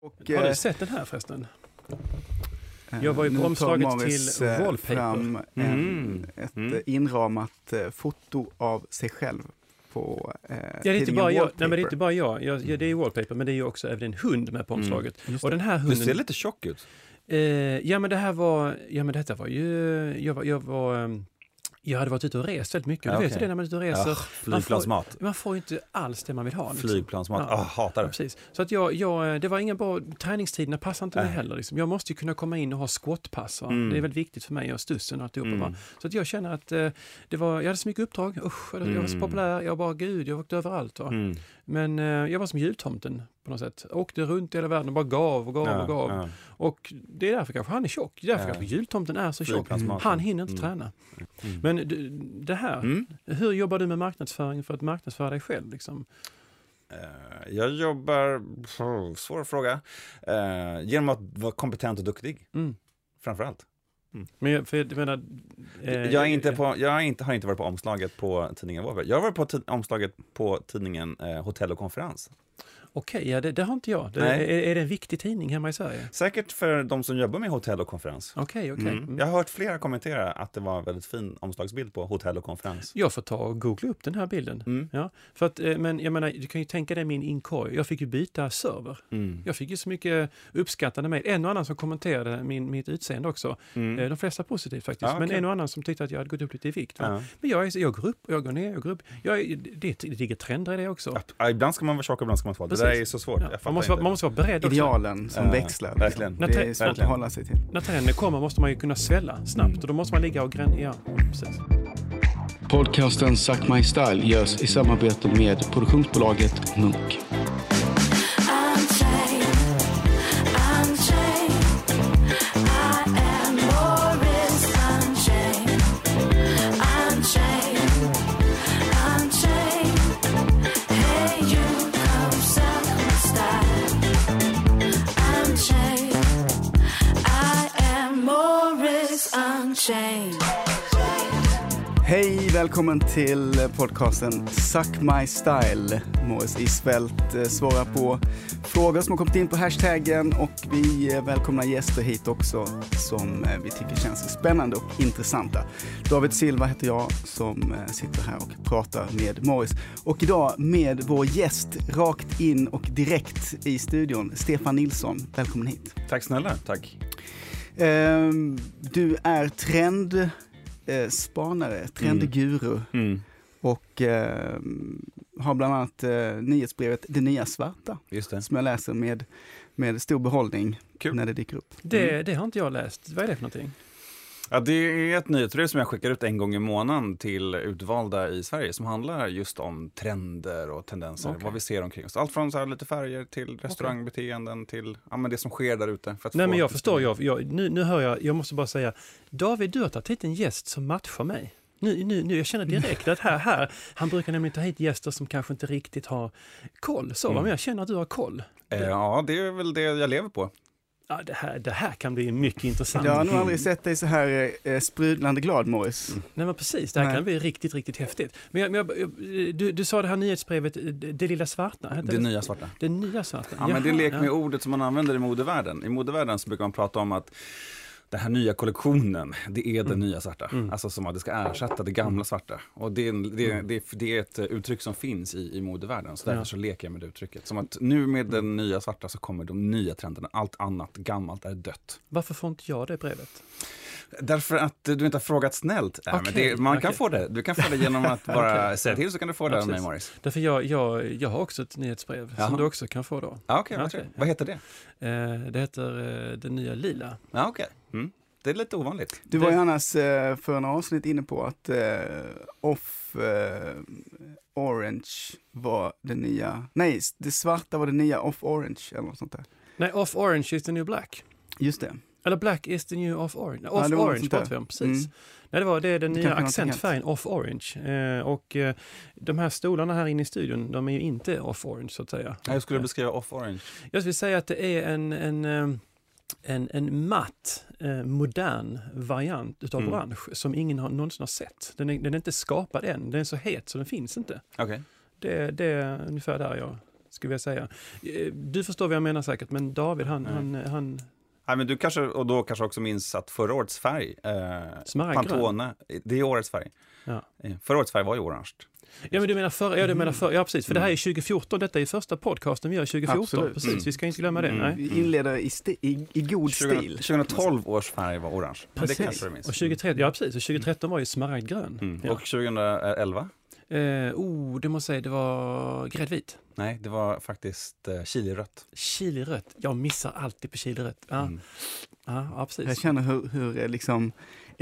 Och, Har eh, du sett den här förresten? Jag var ju på omslaget Morris, till eh, Wallpaper. fram en, Mm. ett Mm. eh, inramat eh, foto av sig själv på eh, Ja, det är inte bara jag. Nej, men det är inte bara jag. jag ja, det är ju Wallpaper, men det är ju också även en hund med på Mm. omslaget. Just Och det. den här Du hunden... ser lite tjock ut. Eh, ja men det här var, ja men detta var ju, jag var, jag var, ehm, jag hade varit ute och rest väldigt mycket. Ja, Du vet ju det när man är ute och reser. Ja, flygplansmat. Man får ju inte alls det man vill ha. Liksom. Flygplansmat. Ja. Ah, hatar Ja, det. precis. Så att jag, jag, det var ingen bra, träningstiderna passade inte mig Nej. heller. Liksom. Jag måste ju kunna komma in och ha squatpass. Mm. Det är väldigt viktigt för mig och stussen och alltihopa. Mm. Så att jag känner att eh, det var, jag hade så mycket uppdrag. Usch, jag var så Mm. populär. Jag bara, gud, jag åkte överallt. Mm. Men eh, jag var som jultomten på något sätt. Åkte runt i hela världen och bara gav och gav Ja, och gav. ja. Och det är därför kanske han är tjock. Det är därför Ja. kanske jultomten är så tjock. Han hinner inte Mm. träna. Mm. Men det här, Mm. hur jobbar du med marknadsföring för att marknadsföra dig själv? Liksom? Eh, Jag jobbar, oh, svår fråga, Eh, genom att vara kompetent och duktig, Mm. Men jag, för jag menar... eh, jag, är inte på, jag inte, har inte varit på omslaget på tidningen Vårberg. Jag har varit på omslaget på tidningen eh, Hotell och konferens. Okej, ja, det, det har inte jag. Det, Nej. är, är det en viktig tidning hemma i Sverige? Säkert för de som jobbar med hotell och konferens. Okej, okej. Mm. Mm. Jag har hört flera kommentera att det var en väldigt fin omslagsbild på hotell och konferens. Jag får ta och googla upp den här bilden. Mm. Ja, för att, eh, men jag menar, du kan ju tänka dig min inkorg. Jag fick ju byta server. Mm. Jag fick ju så mycket uppskattande mejl. En och annan som kommenterade min, mitt utseende också. Mm. Eh, De flesta positivt faktiskt. Ja. Men en och annan som tyckte att jag hade gått upp lite i vikt. Ja. Men jag, är, jag går upp, jag går ner, jag går upp. Jag, är- det, det ligger trender i det också. Ja, ibland ska man vara tjock och ibland ska man vara Precis. där är så svårt. Ja, man, måste, vara- man måste vara beredd också. Idealen som Ja, växlar. verkligen. Det är svårt Verkligen. att hålla sig till. När trenden kommer måste man ju kunna svälla snabbt och då måste man ligga och gränna. Ja, precis. Podcasten Suck My Style görs i samarbete med produktionsbolaget Munk. Välkommen till podcasten Suck My Style. Morris Isfält eh, svarar på frågor som har kommit in på hashtaggen och vi eh, välkomnar gäster hit också som eh, vi tycker känns spännande och intressanta. David Silva heter jag som sitter här och pratar med Morris. Och idag med vår gäst rakt in och direkt i studion, Stefan Nilsson. Välkommen hit. Tack snälla. Tack. Ehm, Du är trend eh, spanare, trendguru Mm. och eh, har bland annat eh, nyhetsbrevet Det nya svarta Just det. som jag läser med, med stor behållning Kul. när det dyker upp. Det, det har inte jag läst. Vad är det för någonting? Ja, det är ett nyhetsbrev som jag skickar ut en gång i månaden till utvalda i Sverige som handlar just om trender och tendenser, Okej. vad vi ser omkring oss. Allt från så här lite färger till restaurangbeteenden till ja, men det som sker där ute. för Nej men jag förstår, jag, jag, nu, nu hör jag, jag måste bara säga, David du har tagit hit en gäst som matchar mig. Nu, nu, nu, jag känner direkt att här, här, han brukar nämligen ta hit gäster som kanske inte riktigt har koll. Så? Mm. men jag känner att du har koll. Eh, Ja, det är väl det jag lever på. Ja, det, här, det här kan bli mycket intressant. Jag har nog aldrig sett dig så här eh, sprudlande glad Morris. Nej men precis, det här Nej. kan bli riktigt, riktigt häftigt. Men jag, men jag, jag, du, du sa det här nyhetsbrevet, det, det lilla svarta, hette Det nya svarta. Det nya svarta. Ja, men det är Jaha, lek med ja. ordet som man använder i modevärlden. I modevärlden så brukar man prata om att den här nya kollektionen, det är det nya svarta. Mm. Alltså som att det ska ersätta det gamla svarta. Och det är, en, det, Mm. det, det är ett uttryck som finns i, i modevärlden. Så därför Ja. så leker jag med det uttrycket. Som att nu med den nya svarta så kommer de nya trenderna. Allt annat gammalt är dött. Varför får inte jag det brevet? Därför att du inte har frågat snällt. Men Okej, det, man kan okej. få det. Du kan få det genom att bara Okej. säga till så kan du få det Ja, av mig. Morris. Därför jag, jag, jag har också ett nyhetsbrev Jaha. som du också kan få då. Vad, Okej. trevligt. vad heter det? Eh, det heter eh, Det nya lila. Ja, okej. Mm. Det är lite ovanligt. Du var ju annars eh, för några avsnitt inne på att eh, off eh, orange var det nya, nej det svarta var det nya off orange eller något sånt där. Nej, off orange is the new black. Just det. Eller black is the new off orange. Off något orange pratar vi om, precis. Mm. Nej, det var det, är den Det nya accentfärgen off orange. Eh, och eh, de här stolarna här inne i studion, de är ju inte off orange så att säga. Jag skulle beskriva off-orange. Jag skulle säga att det är en, en, eh, en, en matt, eh, modern variant utav Mm. orange som ingen har, någonsin har sett. Den är, den är inte skapad än, den är så het så den finns inte. Okej. Det, det är ungefär där jag skulle jag säga. Eh, Du förstår vad jag menar säkert, men David han, Nej. han, han Nej, men du kanske, och då kanske också minns att förra årets färg, eh. Pantone, det är årets färg. Ja. Eh, Förra årets färg var ju orange. Ja men du menar förra, ja du menar förra, ja precis, för det här är 2014, detta är första podcasten vi gör 2014, Absolut. precis, Mm. vi ska inte glömma det. Mm. Nej. Vi inleder i, sti, i, i god 20, stil. 2012 års färg var orange. Men det Precis. kanske du minns. Och 2013, ja precis, och 2013 var ju smaragdgrön. Mm. Ja. Och 2011? Eh, oh, det måste jag säga, det var gräddvit. Nej, det var faktiskt eh, chilirött. Chilirött, jag missar alltid på chilirött. Ja, Mm. ja, ja Jag precis. känner hur, hur eh, liksom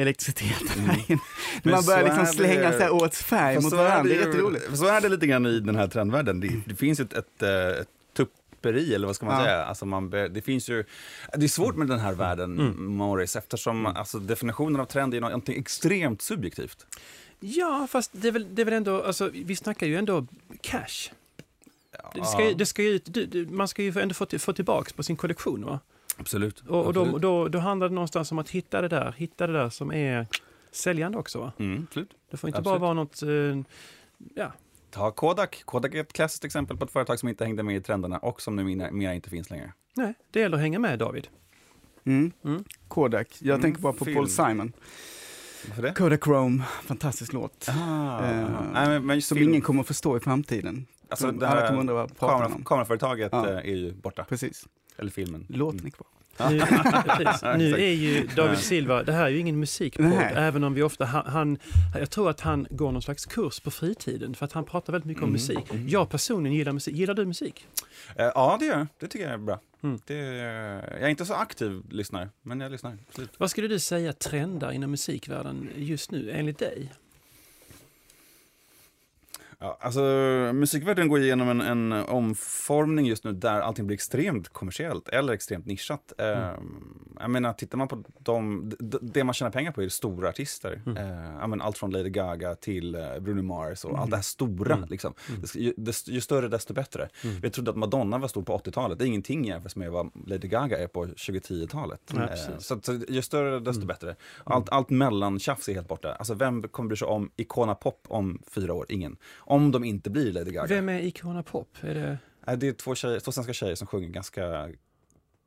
elektriciteten Mm. här inne. Man börjar liksom det- slänga så här årets färg Fast mot varandra, det är jätteroligt. Så är det lite grann i den här trendvärlden. Det, det finns ett, ett, eh, ett tupperi, eller vad ska man Ja. säga? Alltså man, be- det finns ju, det är svårt med den här världen, Mm. Morris, eftersom alltså, definitionen av trend är något extremt subjektivt. Ja, fast det är väl, det är väl ändå, alltså, vi snackar ju ändå cash. Det ska, det ska ju, man ska ju ändå få, till- få tillbaks på sin kollektion va? Absolut. Och, och då, Absolut. då, då handlar det någonstans om att hitta det där, hitta det där som är säljande också va? Mm, absolut. Det får inte Absolut. bara vara något, eh, ja, Ta Kodak. Kodak är ett klassiskt exempel på ett företag som inte hängde med i trenderna och som numera mer inte finns längre. nej, det gäller att hänga med David. Mm. Mm. Kodak, jag Mm, tänker bara på film. Paul Simon. Varför det? Kodachrome, fantastisk låt. Ah, Eh, nej, men, Som film- ingen kommer att förstå i framtiden. alltså, det alla här kommer undra vad pratar han kamera, om. kameraföretaget Ja. eh, är ju borta. Precis, Eller filmen. låten är kvar. Nu, precis. nu är ju David Silva, det här är ju ingen musikpodd, även om vi ofta, han, han, jag tror att han går någon slags kurs på fritiden, för att han pratar väldigt mycket om Mm, musik. mm. Jag personligen gillar musik. Gillar du musik? Eh, ja, det gör jag. Det tycker jag är bra. Mm. Det, jag är inte så aktiv lyssnare, men jag lyssnar. Absolut. Vad skulle du säga trendar inom musikvärlden just nu, enligt dig? Ja, alltså, musikvärlden går igenom en, en omformning just nu där allting blir extremt kommersiellt eller extremt nischat. Eh, jag menar, tittar man på de, det man tjänar pengar på är stora artister. Mm. Eh, jag menar, allt från Lady Gaga till eh, Bruno Mars och Mm. allt det här stora. Mm. Liksom. Mm. Ju, ju större desto bättre. Mm. Vi trodde att Madonna var stor på 80-talet, det är ingenting jämfört med vad Lady Gaga är på 2010-talet. Nej, Eh, så, så ju större desto Mm. bättre. Allt, allt mellantjafs är helt borta. Alltså vem kommer bry sig om Icona Pop om fyra år? Ingen. Om de inte blir Lady Gaga. Vem är Icona Pop? Är det... Det är två, tjejer, två svenska tjejer som sjunger ganska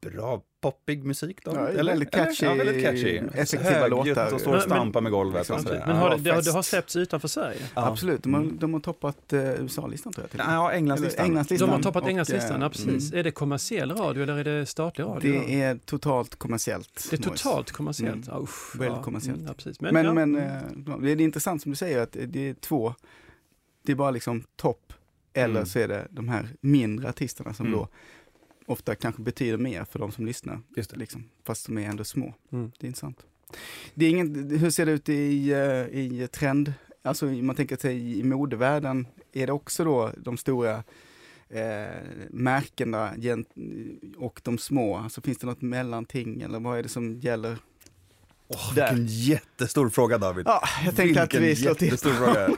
bra poppig musik. Då. Ja, väldigt catchy, ja, väldigt catchy. effektiva Högljutt låtar. och står och Men- men- stampar med golvet. och sådär. Men Ja, har det, det, har, det har släppts utanför Sverige? Ja. Absolut, de har, Mm. de har toppat eh, USA-listan tror jag. Till. Ja, Englandslistan. Eller Englandslistan. De har toppat och, Englandslistan, eh, ja precis. Är det kommersiell radio eller är det statlig radio? Det är totalt kommersiellt. det är totalt kommersiellt? Mm. Usch, Väldigt ja, kommersiellt. mm, Ja, precis. Men, Men, men, eh, det är intressant som du säger att det är två, det är bara liksom topp eller Mm. så är det de här mindre artisterna som Mm. då ofta kanske betyder mer för de som lyssnar. Just det. Liksom, fast de är ändå små. Mm. Det är intressant. Det är ingen, hur ser det ut i, eh, i trend? Alltså man tänker sig i modevärlden, är det också då de stora eh, märkena och de små? Alltså finns det något mellanting eller vad är det som gäller? Där. vilken jättestor fråga David. Ja, jag tänkte att Vilken vi slår till. jättestor fråga.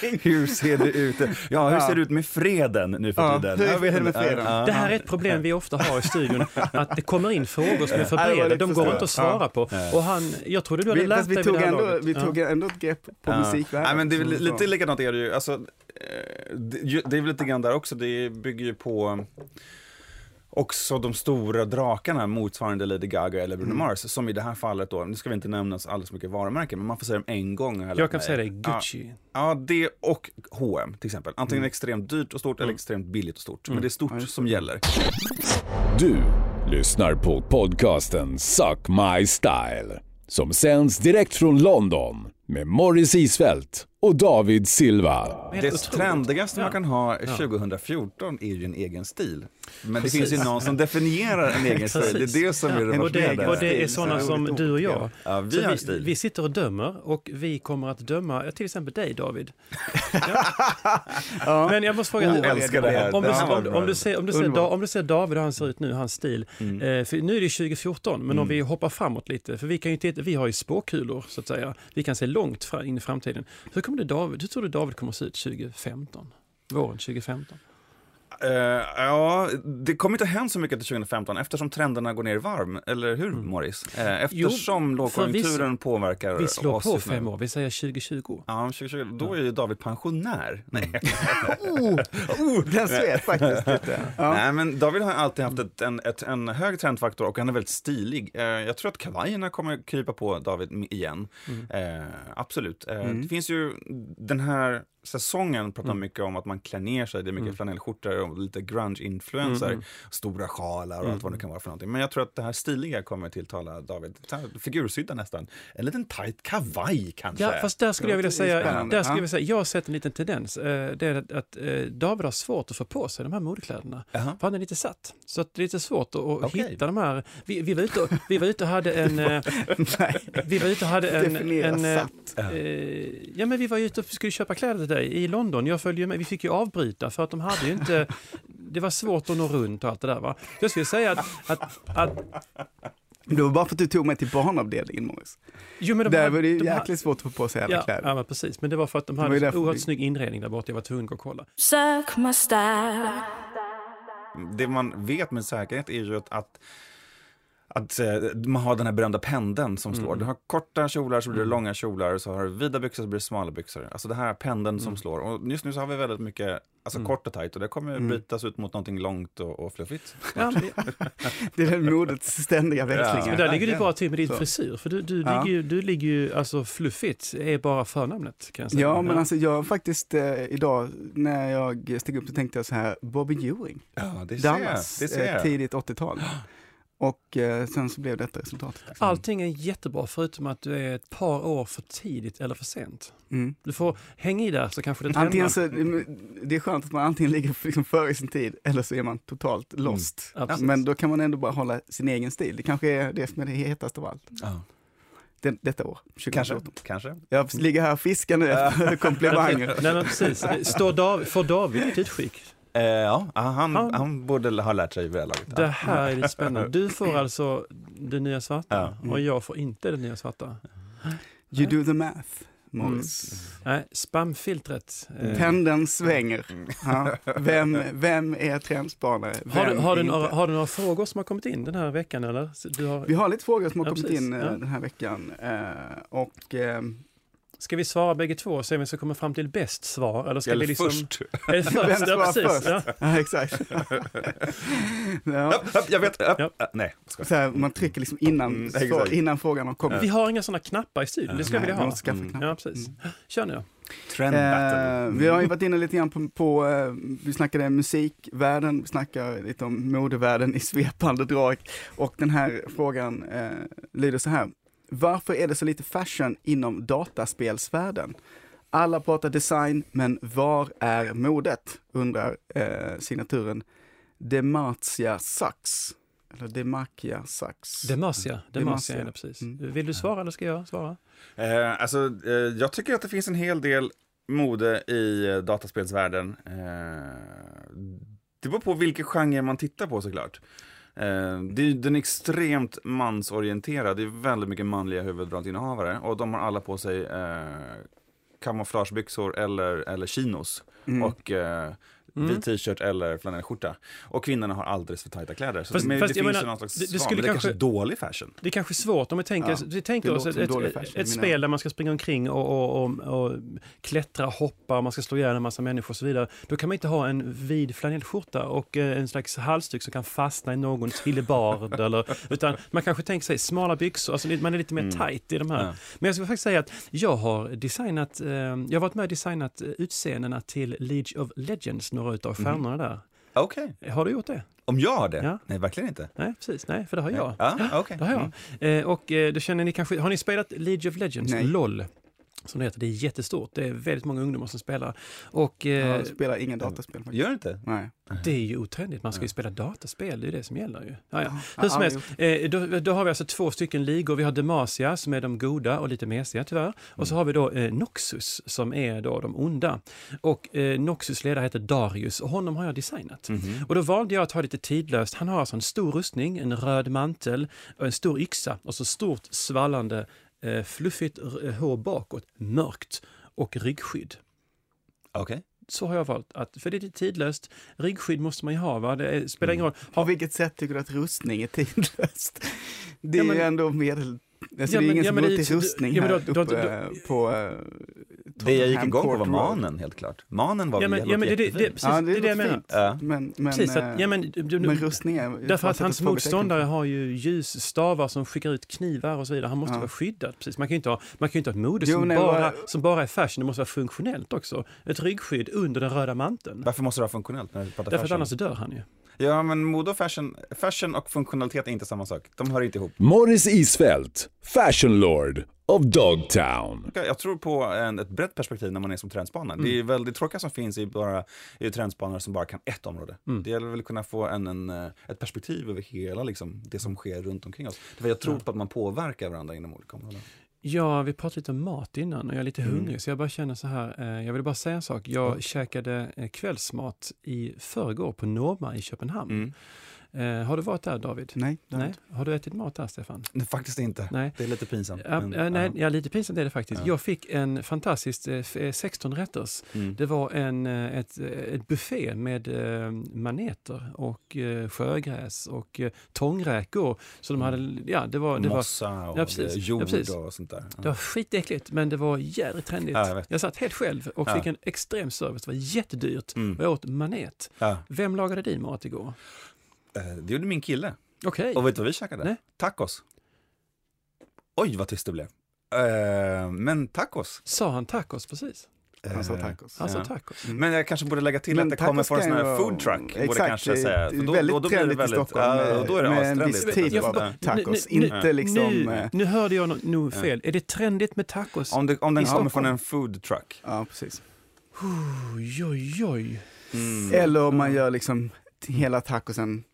hur ser det ut? Ja, hur Ja. ser det ut med freden nu för Ja, tiden? hur- hur är det med freden? Det här är ett problem vi ofta har i studion, att det kommer in frågor som är för breda, de går inte att svara på. Och han, jag trodde du hade Vi, lärt dig vi tog, ändå, vi tog ändå ett grepp på Ja. musikvärlden. Nej, men det är lite likadant är det ju. Alltså, eh, det är väl lite grann där också. Det bygger ju på också de stora drakarna motsvarande Lady Gaga eller Bruno Mm. Mars. Som i det här fallet då, nu ska vi inte nämna så alldeles mycket varumärken, men man får säga dem en gång. Jag kan säga det, Gucci. Ja, ja, det och H&M till exempel. Antingen Mm. extremt dyrt och stort eller Mm. extremt billigt och stort. Mm. Men det är stort Ja, som gäller. Du lyssnar på podcasten Suck My Style som sänds direkt från London med Morris Isfält och David Silva. Det trendigaste man kan ha Ja. 2014 är ju en egen stil. Men Precis. det finns ju någon som definierar en egen stil. Det är det som är det och, det, och det är sådana så som du och jag. Ja, vi Så har vi, stil. vi sitter och dömer och vi kommer att döma, till exempel dig David. Ja. Men jag måste fråga, Oh, jag älskar det här. om, du, om, om, du ser, om, du ser, Underbart. Da- om du ser David hur han ser ut nu, hans stil. Mm. Eh, för nu är det 2014, men om Mm. vi hoppar framåt lite, för vi, kan ju titta, vi har ju spåkulor så att säga. Vi kan se långt in i framtiden. Hur, kommer det David, hur tror du David kommer att se ut 2015? Våren 2015? Eh, ja, det kommer inte hända så mycket till 2015 eftersom trenderna går ner i varv, eller hur Morris? Eh, eftersom Jo, lågkonjunkturen påverkar Vi slår oss på fem år, vi säger 2020. Ja, 2020, då är ju David pensionär. Nej. Den svet faktiskt lite. Ja. Nej, men David har alltid haft ett, en, ett, en hög trendfaktor och han är väldigt stilig. Eh, jag tror att kavajerna kommer krypa på David igen. Eh, absolut. Eh, Det finns ju den här säsongen pratar mycket om att man klär ner sig, det är mycket flanellskjortor och lite grunge-influenser, stora sjalar och allt vad det kan vara för någonting. Men jag tror att det här stiliga kommer tilltala David. Figursydda nästan. En liten tight kavaj kanske. Ja, fast där skulle jag vilja säga, där skulle jag, Ja. vilja säga jag har sett en liten tendens. Eh, Det är att, eh, David har svårt att få på sig de här modekläderna. Jaha. För han är lite satt. Så att det är lite svårt att, Okej. hitta de här. Vi, vi, var ute och, vi var ute och hade en... eh, vi var ute och hade en... Definiera en eh, satt. eh, ja, men vi var ute och skulle köpa kläder dig i London. Jag följde med. Vi fick ju avbryta för att de hade ju inte... Det var svårt att nå runt och allt det där. Va? Jag skulle säga att... att, att Det var bara för att du tog mig till barnavdelningen Morris. jo, men de Där hade- var det ju de jäkligt svårt att få på sig alla Ja, kläder. ja, men precis. Men det var för att de hade så oerhört vi- snygg inredning där borta. Jag var tvungen att kolla. Style. det man vet med säkerhet är ju att, att eh, man har den här berömda pendeln som slår. Du har korta kjolar så blir det långa kjolar, så har du vida byxor så blir det smala byxor. Alltså det här är pendeln som slår. Och just nu så har vi väldigt mycket alltså kort och tajt och det kommer bytas ut mot någonting långt och, och fluffigt. Ja, det- Det är den modets ständiga Men växlingar. där ligger du bra till med din Så. frisyr. För du, du, Ja. ligger, ju- du ligger ju, alltså fluffigt är bara förnamnet kan jag säga. Ja, men alltså jag faktiskt eh, idag när jag steg upp så tänkte jag så här, Bobby Ewing, Ja, det ser jag. Dallas, Det ser eh, tidigt 80-tal. Och eh, sen så blev detta resultatet. liksom. Allting är jättebra förutom att du är ett par år för tidigt eller för sent. Mm. Du får hänga i där så kanske det Antingen så, det är skönt att man antingen ligger liksom före sin tid eller så är man totalt lost. Ja, precis. Men då kan man ändå bara hålla sin egen stil. Det kanske är det som är det hetaste av allt. Ja. Det, detta år, 2017. Kanske, kanske. Jag ligger här och fiskar nu efter komplimanger. Nej men precis. Står David, får David ett utskick? Eh, ja, han, Han- han borde ha lärt sig vid det här laget. Det här är lite spännande. Du får alltså det nya svarta Ja. och jag får inte det nya svarta. You do the math, Morris. Nej, spamfiltret. eh, Pendeln svänger. Ja. Vem, vem är trendspanare? Har du, Vem har, du några, har du några frågor som har kommit in den här veckan eller? Har, Vi har lite frågor som har Ja, kommit precis. in eh, Ja. den här veckan. Eh, och eh, ska vi svara bägge två och se vem som kommer fram till bäst svar? Eller ska Eller vi liksom... först. Det först? Vem Ja, precis. först? Ja. ja, exakt. ja, Upp, upp, jag vet. Upp. Ja. Ah, nej, så här, man trycker liksom innan, Mm, svar, exakt. innan frågan har kommit. Vi har inga sådana knappar i studion, det ska vi Nej, vi ha. skaffa Mm. Ja, precis. Kör nu då. Trend battle. Eh, vi har ju varit inne lite grann på, på eh, vi snackade musikvärlden, vi snackar lite om modevärlden i svepande drag. Och den här frågan eh, lyder så här. Varför är det så lite fashion inom dataspelsvärlden? Alla pratar design, men var är modet? Undrar eh, signaturen Demacia Sax. Eller Demacia Sax. Demacia, Demacia Demacia. det precis. Mm. Vill du svara eller ska jag svara? Eh, alltså, eh, jag tycker att det finns en hel del mode i eh, dataspelsvärlden. Eh, det beror på vilken genre man tittar på såklart. Eh, det är, den är extremt mansorienterad. Det är väldigt mycket manliga huvudrollsinnehavare och de har alla på sig eh, kamouflagebyxor eller, eller chinos. Mm. Och eh, Mm. vit t-shirt eller flanellskjorta. Och kvinnorna har alldeles för tajta kläder. Så Fast- men fast det finns menar, någon slags det- det skulle det kanske- kanske dålig fashion. Det är kanske svårt om vi tänker, Ja, vi tänker det oss ett, ett, ett spel där man ska springa omkring och, och, och, och klättra, hoppa, man ska slå ihjäl en massa människor och så vidare. Då kan man inte ha en vid flanellskjorta och eh, en slags halsduk som kan fastna i någons hillebard. eller, utan man kanske tänker sig smala byxor, alltså man är lite mer Mm. tight i de här. Ja. Men jag ska faktiskt säga att jag har designat, eh, jag har varit med och designat eh, utseendena till League of Legends, några utav Mhm. stjärnorna där. Okej. Har du gjort det? Om jag har det? Ja. Nej, verkligen inte. Nej, precis. Nej, för det har jag. Ja, okej. Det har jag. Eh, och eh, då känner ni kanske, har ni spelat League of Legends? Nej. LOL. Som det heter, det är jättestort. Det är väldigt många ungdomar som spelar. Och eh, Jag spelar ingen dataspel faktiskt. Gör det inte? Nej. det är ju otrendigt, man ska ju spela dataspel, det är det som gäller ju. Ja, ja. Hur som helst, eh, då, då har vi alltså två stycken ligor. Vi har Demacia som är de goda och lite mesiga tyvärr. Och Mm. så har vi då eh, Noxus som är då de onda. Och eh, Noxus ledare heter Darius och honom har jag designat. Mhm. Och då valde jag att ha lite tidlöst. Han har alltså en stor rustning, en röd mantel och en stor yxa och så stort svallande fluffigt r- hår bakåt, mörkt och ryggskydd. Okej. så har jag valt att, för det är tidlöst, ryggskydd måste man ju ha va, det spelar ingen roll. På Har, vilket sätt tycker du att rustning är tidlöst? Det är Ja, men- ju ändå medel... Alltså Ja, det är men- ingen ja, som går till rustning här uppe eh, på eh, Det jag gick igång på var manen helt klart. Manen var ja, men, ja, men det, det, det, precis, Ja, det är det jag menar. Ja. Men, men, Precis, eh, att, ja, men, du, du, men rustning är... Därför att hans motståndare har ju ljusstavar som skickar ut knivar och så vidare. Han måste Ja. vara skyddad. Precis. Man kan ju inte ha, man kan inte ha ett mode Jo, som, nej, bara, vad- som bara är fashion, det måste vara funktionellt också. Ett ryggskydd under den röda manteln. Varför måste det vara funktionellt när du Därför att fashion? annars dör han ju. Ja, men mode och fashion, fashion och funktionalitet är inte samma sak. De hör inte ihop. Morris Isfält, Fashion Lord of Dogtown. Jag tror på en, ett brett perspektiv när man är som trendspanare. Det är väldigt tråkiga som finns i bara i trendspanare som bara kan ett område. Mm. Det gäller väl att kunna få en, en, eh, ett perspektiv över hela liksom, det som sker runt omkring oss. Jag tror på att man påverkar varandra inom olika områden. Ja, vi pratade lite om mat innan och jag är lite Mm. hungrig så jag bara känner så här. Eh, jag vill bara säga en sak. Jag käkade eh, kvällsmat i förrgår på Noma i Köpenhamn. Mm. Eh, har du varit där David? Nej, det har jag Nej. inte. Har du ätit mat där Stefan? Nej, Faktiskt inte. Nej. Det är lite pinsamt. Ja, men, ja, nej, ja. ja, lite pinsamt är det faktiskt. Ja. Jag fick en fantastisk eh, f- eh, 16 rätters. Mm. Det var en, eh, ett, eh, ett buffé med eh, maneter och eh, sjögräs och eh, tångräkor. Så de hade, ja det var, det var, Mossa och Ja, precis. jord Ja, precis. och sånt där. det var skitäckligt men det var jävligt trendigt. Ja, jag jag satt helt själv och Ja. fick en extrem service. Det var jättedyrt Mm. och jag åt manet. Ja. Vem lagade din mat igår? Eh, Det gjorde min kille. Okej. Och vet du vad vi käkade? Nej. Tacos. Oj, vad tyst det blev. Eh, men tacos. Sa han tacos precis? Han sa tacos. Han sa Ja. tacos. Men jag kanske borde lägga till Men att det kommer från en sån här food truck. Borde Exakt, kanske det är säga. För då, väldigt då, då blir det trendigt i väldigt, Stockholm ja, och då är det med en viss typ av tacos. nu- nu- inte liksom... Nu, eh, nu hörde jag no- nog fel. Är det trendigt med tacos? Om, det, om den kommer från en food truck. Ja, precis. Oj, oj, oj. Mm. Eller om man gör liksom hela tacosen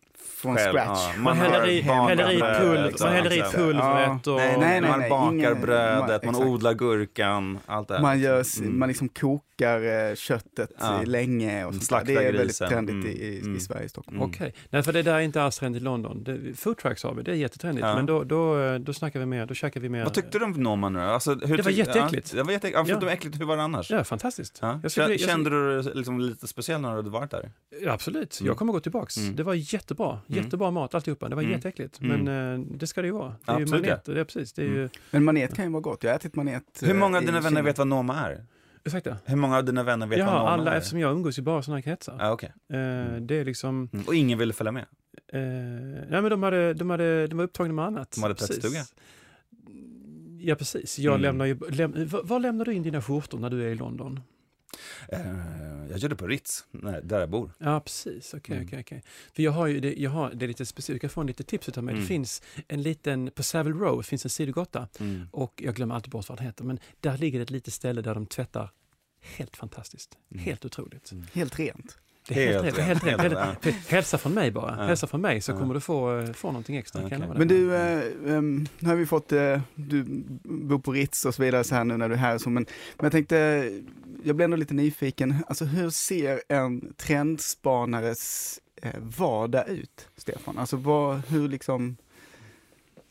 från Själv, scratch. ja. Man, häller i, häller i, pulver, man häller i exakt. pulvret och... Nej, nej, Nej, man bakar ingen- brödet, man- man odlar gurkan, allt det här. Man, gör, Mm. man liksom kokar eh, köttet Ja. i länge och Mm, sånt. Det är väldigt trendigt Mm, i, i, mm. i Sverige och Stockholm. Mm. Okej, nej för det där är inte alls trendigt i London. Det, food trucks har vi, det är jättetrendigt. Ja. Men då, då, då snackar vi mer, då käkar vi mer. Vad tyckte du om Norman nu alltså, hur Det var jätteäckligt. Ja, det var jätteäckligt. Ja, förutom Ja. äckligt, hur var det annars? Ja, fantastiskt. Ja. Jag skulle- jag skulle- Kände du dig liksom lite speciell när du hade varit där? Ja, absolut, Mm. jag kommer gå tillbaks. Mm. Det var jättebra, Mm. Jättebra mat alltihopa. Det var Mm. jätteäckligt. Mm. Men eh, det ska det ju vara. Det är ju Absolut, ja. maneter, det är precis. Det är ju, Mm. Men manet kan ju vara gott. Jag har ätit manet Hur eh, många av i dina vänner Kina. vet vad Noma är? ursäkta? Hur många av dina vänner vet Ja, vad Noma alla är? eftersom jag umgås ju bara i sådana kretsar. Ja, okej. Eh, det är liksom, Mm. Och ingen ville följa med? eh, nej men de, hade, de, hade, de var upptagna med annat. De hade tvättstuga? Ja precis, jag Mm. lämnar ju, läm, var, var lämnar du in dina skjortor när du är i London? Eh, jag gör det på Ritz, nej, där jag bor. Ja, precis. Okej, Mm. okej, okej. För jag har ju det, jag har, det är lite speciellt, jag kan få en lite tips utav mig. Mm. Det finns en liten, på Savile Row finns en sidogata Mm. och jag glömmer alltid bort vad den heter, men där ligger det ett litet ställe där de tvättar helt fantastiskt. Mm. Helt otroligt. Helt rent. Helt, Helt. Helt. Helt Helt, hälsa från mig bara. Ja. Hälsa från mig så Ja. kommer du få, eh, få någonting extra. Dig. Men du, eh, em, nu har vi fått, eh, du bor på Ritz och så vidare så här nu när du är här så, men, men jag tänkte, jag blev ändå lite nyfiken, alltså hur ser en trendspanares eh, vardag ut, Stefan? Alltså vad, hur liksom,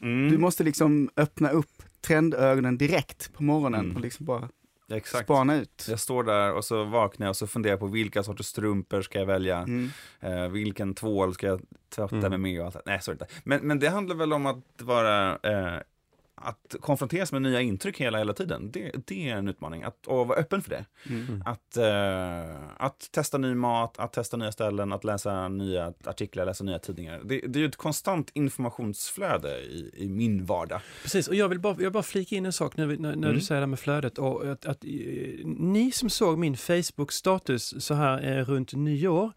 Mm. du måste liksom öppna upp trendögonen direkt på morgonen Mm. och liksom bara Exakt. spana ut. Jag står där och så vaknar jag och så funderar på vilka sorters strumpor ska jag välja, Mm. eh, vilken tvål ska jag tvätta Mm. mig med och allt. Nej, så inte. Men, men det handlar väl om att vara, eh, att konfronteras med nya intryck hela, hela tiden. Det, det är en utmaning, att och vara öppen för det. Mm. Att, eh, att testa ny mat, att testa nya ställen, att läsa nya artiklar, läsa nya tidningar. Det, det är ju ett konstant informationsflöde i, i min vardag. Precis, och jag vill bara, jag vill bara flika in en sak när, vi, när, när Mm. du säger det här med flödet. Och att, att, eh, ni som såg min Facebook-status så här eh, runt nyår,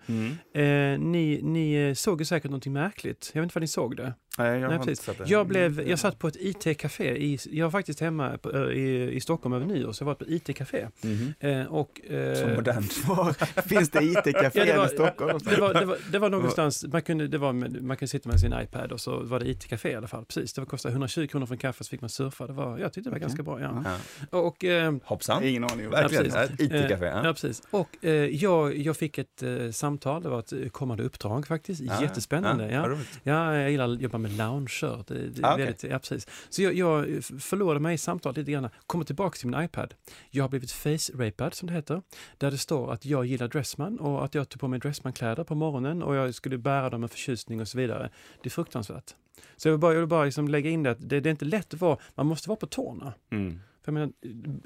eh, ni, ni eh, såg ju säkert någonting märkligt. Jag vet inte vad ni såg det. Nej, jag Nej, har inte sett det. Jag, blev, jag satt på ett IT-café, i, jag var faktiskt hemma på, i, i Stockholm över nyår, så jag var på IT-café. Mhm. Eh, och, eh, Så modernt. Var finns det IT-café Ja, i Stockholm? det var, det var, det var någonstans, man kunde, det var, med- man kunde sitta med sin iPad och så var det IT-café i alla fall. Precis, det var- kostade 120 kronor för en kaffe så fick man surfa. Det var, jag tyckte det var Okej. ganska bra. Ja. Ja. Och, eh, Hoppsan. Ingen aning. Verkligen, IT-café. Eh, ja. Ja, precis. Och eh, jag, jag fick ett eh, samtal, det var ett kommande uppdrag faktiskt. Ja, Jättespännande. Ja, Ja, jag gillar att jobba med lounger. Det, det Ah, okej. väldigt, ja, precis. Så jag, jag f- förlorade mig i samtalet lite grann, kommer tillbaka till min iPad. Jag har blivit face-rapad som det heter, där det står att jag gillar Dressman och att jag tog på mig Dressman-kläder på morgonen och jag skulle bära dem med förtjusning och så vidare. Det är fruktansvärt. Så jag vill bara, jag vill bara liksom lägga in det att det, det är inte lätt att vara, man måste vara på tårna. Mm. För jag menar,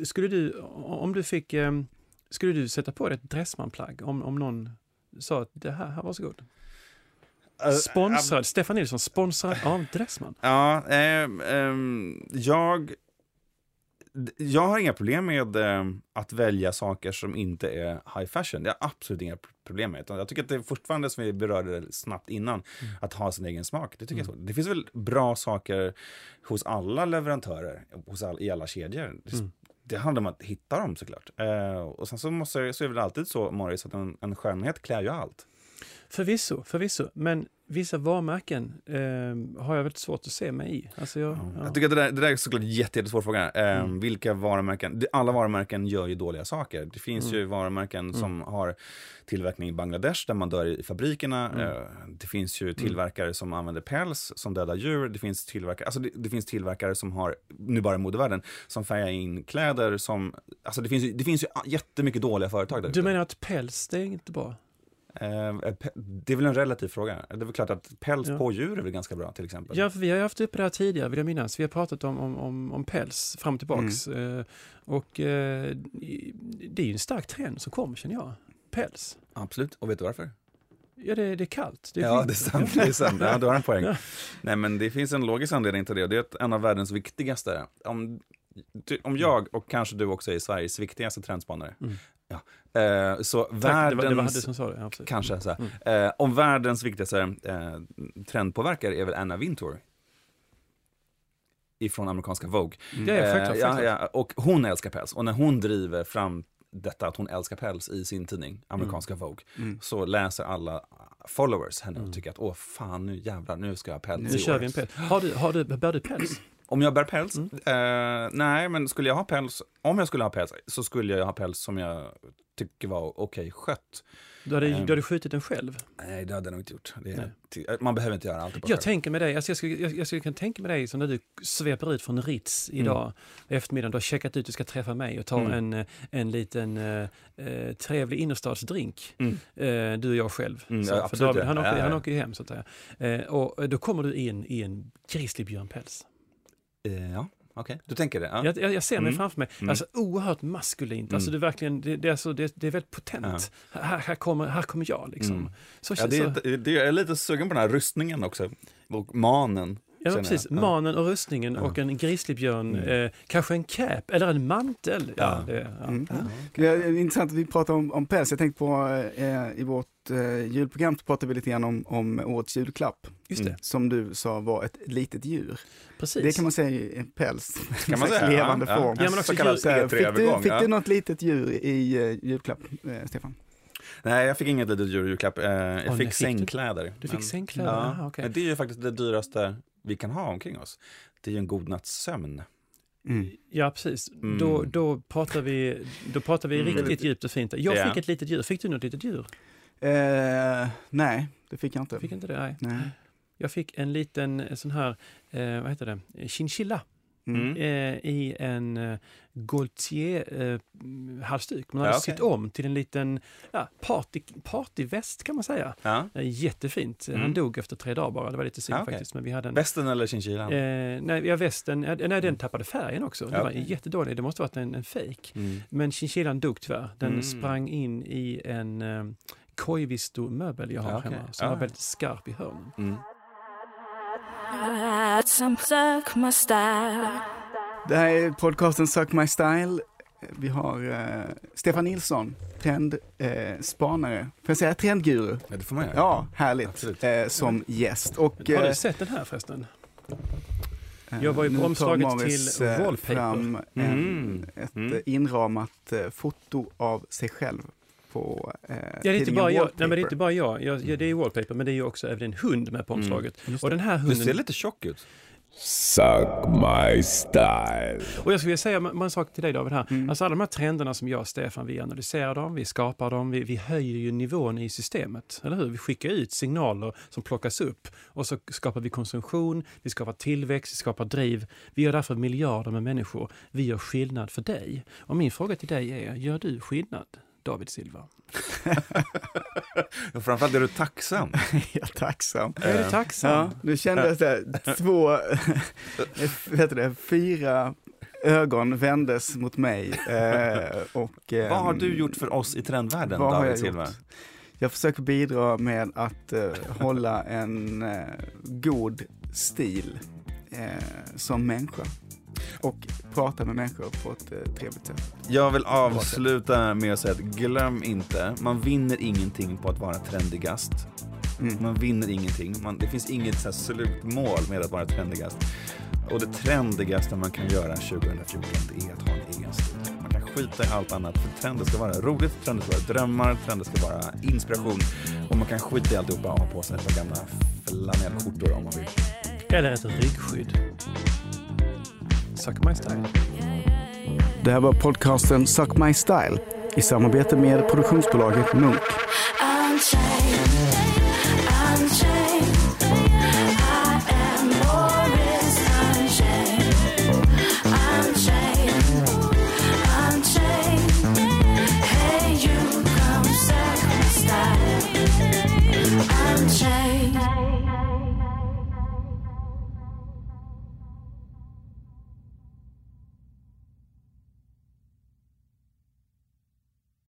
skulle du, om du fick, eh, skulle du sätta på dig ett Dressman-plagg om, om någon sa att det här, här varsågod. Äh, Sponsrad, Stefan Nilsson, sponsrad av Dressman. Ja, ehm, ehm, jag, jag har inga problem med ehm, att välja saker som inte är high fashion. Det har jag absolut inga problem med. Utan jag tycker att det är fortfarande, som vi berörde snabbt innan, att ha sin egen smak. Det, tycker jag är så. det finns väl bra saker hos alla leverantörer, hos all, i alla kedjor. Det, Mm. det handlar om att hitta dem såklart. Eh, och sen så, måste, så är det väl alltid så, Morris, att en, en skönhet klär ju allt. Förvisso, förvisso. Men vissa varumärken eh, har jag väldigt svårt att se mig i. Alltså jag, ja. Jag tycker att det där, det där är såklart en jätte, jättesvår fråga. Eh, Mm. Vilka varumärken? Alla varumärken gör ju dåliga saker. Det finns Mm. ju varumärken som har tillverkning i Bangladesh där man dör i fabrikerna. Mm. Eh, det finns ju tillverkare som använder päls som dödar djur. Det finns tillverkare, alltså det, det finns tillverkare som har, nu bara i modevärlden, som färgar in kläder som, alltså det finns ju, det finns ju jättemycket dåliga företag där Du menar att päls, det är inte bra? Eh, pe- det är väl en relativ fråga. Det är väl klart att päls Ja. på djur är väl ganska bra till exempel. Ja, för vi har ju haft uppe det här tidigare, vill jag minnas. Vi har pratat om, om, om, om päls fram och tillbaks. Mm. Eh, och eh, det är ju en stark trend som kommer, känner jag. Päls. Absolut, och vet du varför? Ja, det, det är kallt. Det är ja, det är sant. Det är sant. Ja, du har en poäng. Ja. Nej, men det finns en logisk anledning till det. Det är att en av världens viktigaste. Om, om jag, och kanske du också, är Sveriges viktigaste trendspanare. Mm. Ja. Eh, så Tack, det, var, det var världens... som sa det. Ja. Kanske så. Mm. Eh, om världens viktigaste eh, trendpåverkare är väl Anna Wintour. Ifrån amerikanska Vogue. Ja, ja, självklart. Eh, ja, självklart. ja, och hon älskar päls. Och när hon driver fram detta att hon älskar päls i sin tidning, amerikanska Vogue, Mm. så läser alla followers henne Mm. och tycker att åh fan nu jävlar, nu ska jag ha päls Nu kör vi en päls. Har du, har du, bär du päls? Om jag bär päls? Mm. Eh, nej, men skulle jag ha päls, om jag skulle ha päls, så skulle jag ha päls som jag tycker var okej skött. Du hade, Ehm. du hade skjutit den själv? Nej, det hade jag nog inte gjort. Är, man behöver inte göra allt bara Jag själv. tänker med dig, alltså jag, skulle, jag, jag skulle kunna tänka med dig som när du sveper ut från Ritz idag i eftermiddag. Du har checkat ut, du ska träffa mig och ta Mm. en, eh, en liten eh, trevlig innerstadsdrink. Mm. Eh, du och jag själv. Mm, Så, ja, absolut, David, han, åker, Ja, ja. han åker ju hem så att säga. Eh, och då kommer du in i en grizzlybjörnpäls. Eh, ja, okej. Du tänker det? Ja. Jag, jag, jag ser mig Mm. framför mig, Mm. alltså oerhört maskulint. Alltså Mm. det, är verkligen, det, det, är alltså, det, det är väldigt potent. Här, här, kommer, här kommer jag liksom. Mm. Så, Ja, det, så, är- det, jag är lite sugen på den här rustningen också. Och manen. Ja, precis. jag. Ja. Manen och rustningen Ja. och en grizzlybjörn, Mm. eh, kanske en cap eller en mantel. Ja, Ja. det, ja. Mm. Ja. Det är intressant att vi pratar om, om päls. Jag tänkte på eh, i vårt eh, julprogram pratade vi lite grann om, om årets julklapp. Just det, Mm. Som du sa var ett litet djur. precis. Det kan man säga är en päls. Kan man säga? levande ja, form. Ja, men också så kallad Fick, du, E3-övergång. fick ja. du något litet djur i eh, julklapp, eh, Stefan? Nej, jag fick inget litet djur i julklapp. Eh, jag Åh, fick nej, fick du? sängkläder. Du fick Men- sängkläder? Ja, okej. men det är ju faktiskt det dyraste vi kan ha omkring oss. Det är ju en god natts sömn. Mm. Ja, precis. Mm. Då, då pratar vi, då pratar vi Mm. riktigt djupt och fint. Jag Ja. fick ett litet djur. Fick du något litet djur? Eh, nej, det fick jag inte. Fick inte det? Nej. Nej. Jag fick en liten eh, sån här, eh, vad heter det, chinchilla Mm. Mm. eh, i en eh, Gaultier-halsduk. Man hade Ja, okej. sytt om till en liten ja, party, partyväst kan man säga. Ja. Eh, Jättefint. Mm. Han dog efter tre dagar bara. Det var lite synd Ja, okej. faktiskt. Men vi hade en, Västen eller chinchillan? eh, nej, ja, västen, eh, nej, den tappade färgen också. Det Ja, var jättedålig. Det måste ha varit en, en fake. Mm. Men chinchillan dog tyvärr. Den Mm. sprang in i en eh, Koivisto-möbel jag har Ja, okej. hemma. Som Ja. var väldigt skarp i hörnen. Mm. Det här är podcasten Suck My Style. Vi har eh, Stefan Nilsson, trendspanare. Eh, spanare. Får jag säga trendguru? Ja, det får man göra. Ja, härligt. Eh, som gäst. Och, Har eh, du sett den här förresten? eh, jag var ju på nu omslaget till eh, Wallpaper. Fram en, Mm. ett Mm. eh, inramat eh, foto av sig själv på eh, Ja, det, är inte bara jag. Nej, men det är inte bara jag. jag ja, det är ju Wallpaper, men det är ju också även en hund med på Mm. omslaget. Just Och den här Du hunden... ser lite tjock ut. Suck my style. Och jag skulle vilja säga en sak till dig David här. Mm. Alltså alla de här trenderna som jag och Stefan, vi analyserar dem, vi skapar dem, vi, vi höjer ju nivån i systemet. Eller hur? Vi skickar ut signaler som plockas upp och så skapar vi konsumtion, vi skapar tillväxt, vi skapar driv. Vi gör därför miljarder med människor. Vi gör skillnad för dig. Och min fråga till dig är, gör du skillnad? David Silva. Framförallt är du tacksam. Jag är tacksam. Är du tacksam? Ja, nu kände jag så här, två, vad heter det, fyra ögon vändes mot mig. Eh, och, eh, Vad har du gjort för oss i trendvärlden, vad David jag Silva? gjort? Jag försöker bidra med att eh, hålla en eh, god stil eh, som människa. Och prata med människor på ett eh, trevligt sätt. Jag vill avsluta med att säga att glöm inte, man vinner ingenting på att vara trendigast. Mm. Man vinner ingenting. Man, det finns inget så här slutmål med att vara trendigast. Och det trendigaste man kan göra 2014 är att ha en egen stil. Man kan skita i allt annat, för trender ska vara roligt, trender ska vara drömmar, trender ska vara inspiration. Och man kan skita i alltihopa och ha på sig ett par gamla flanellskjortor om man vill. Eller ett ryggskydd. Suck my style. Det här var podcasten Suck My Style i samarbete med produktionsbolaget Munk.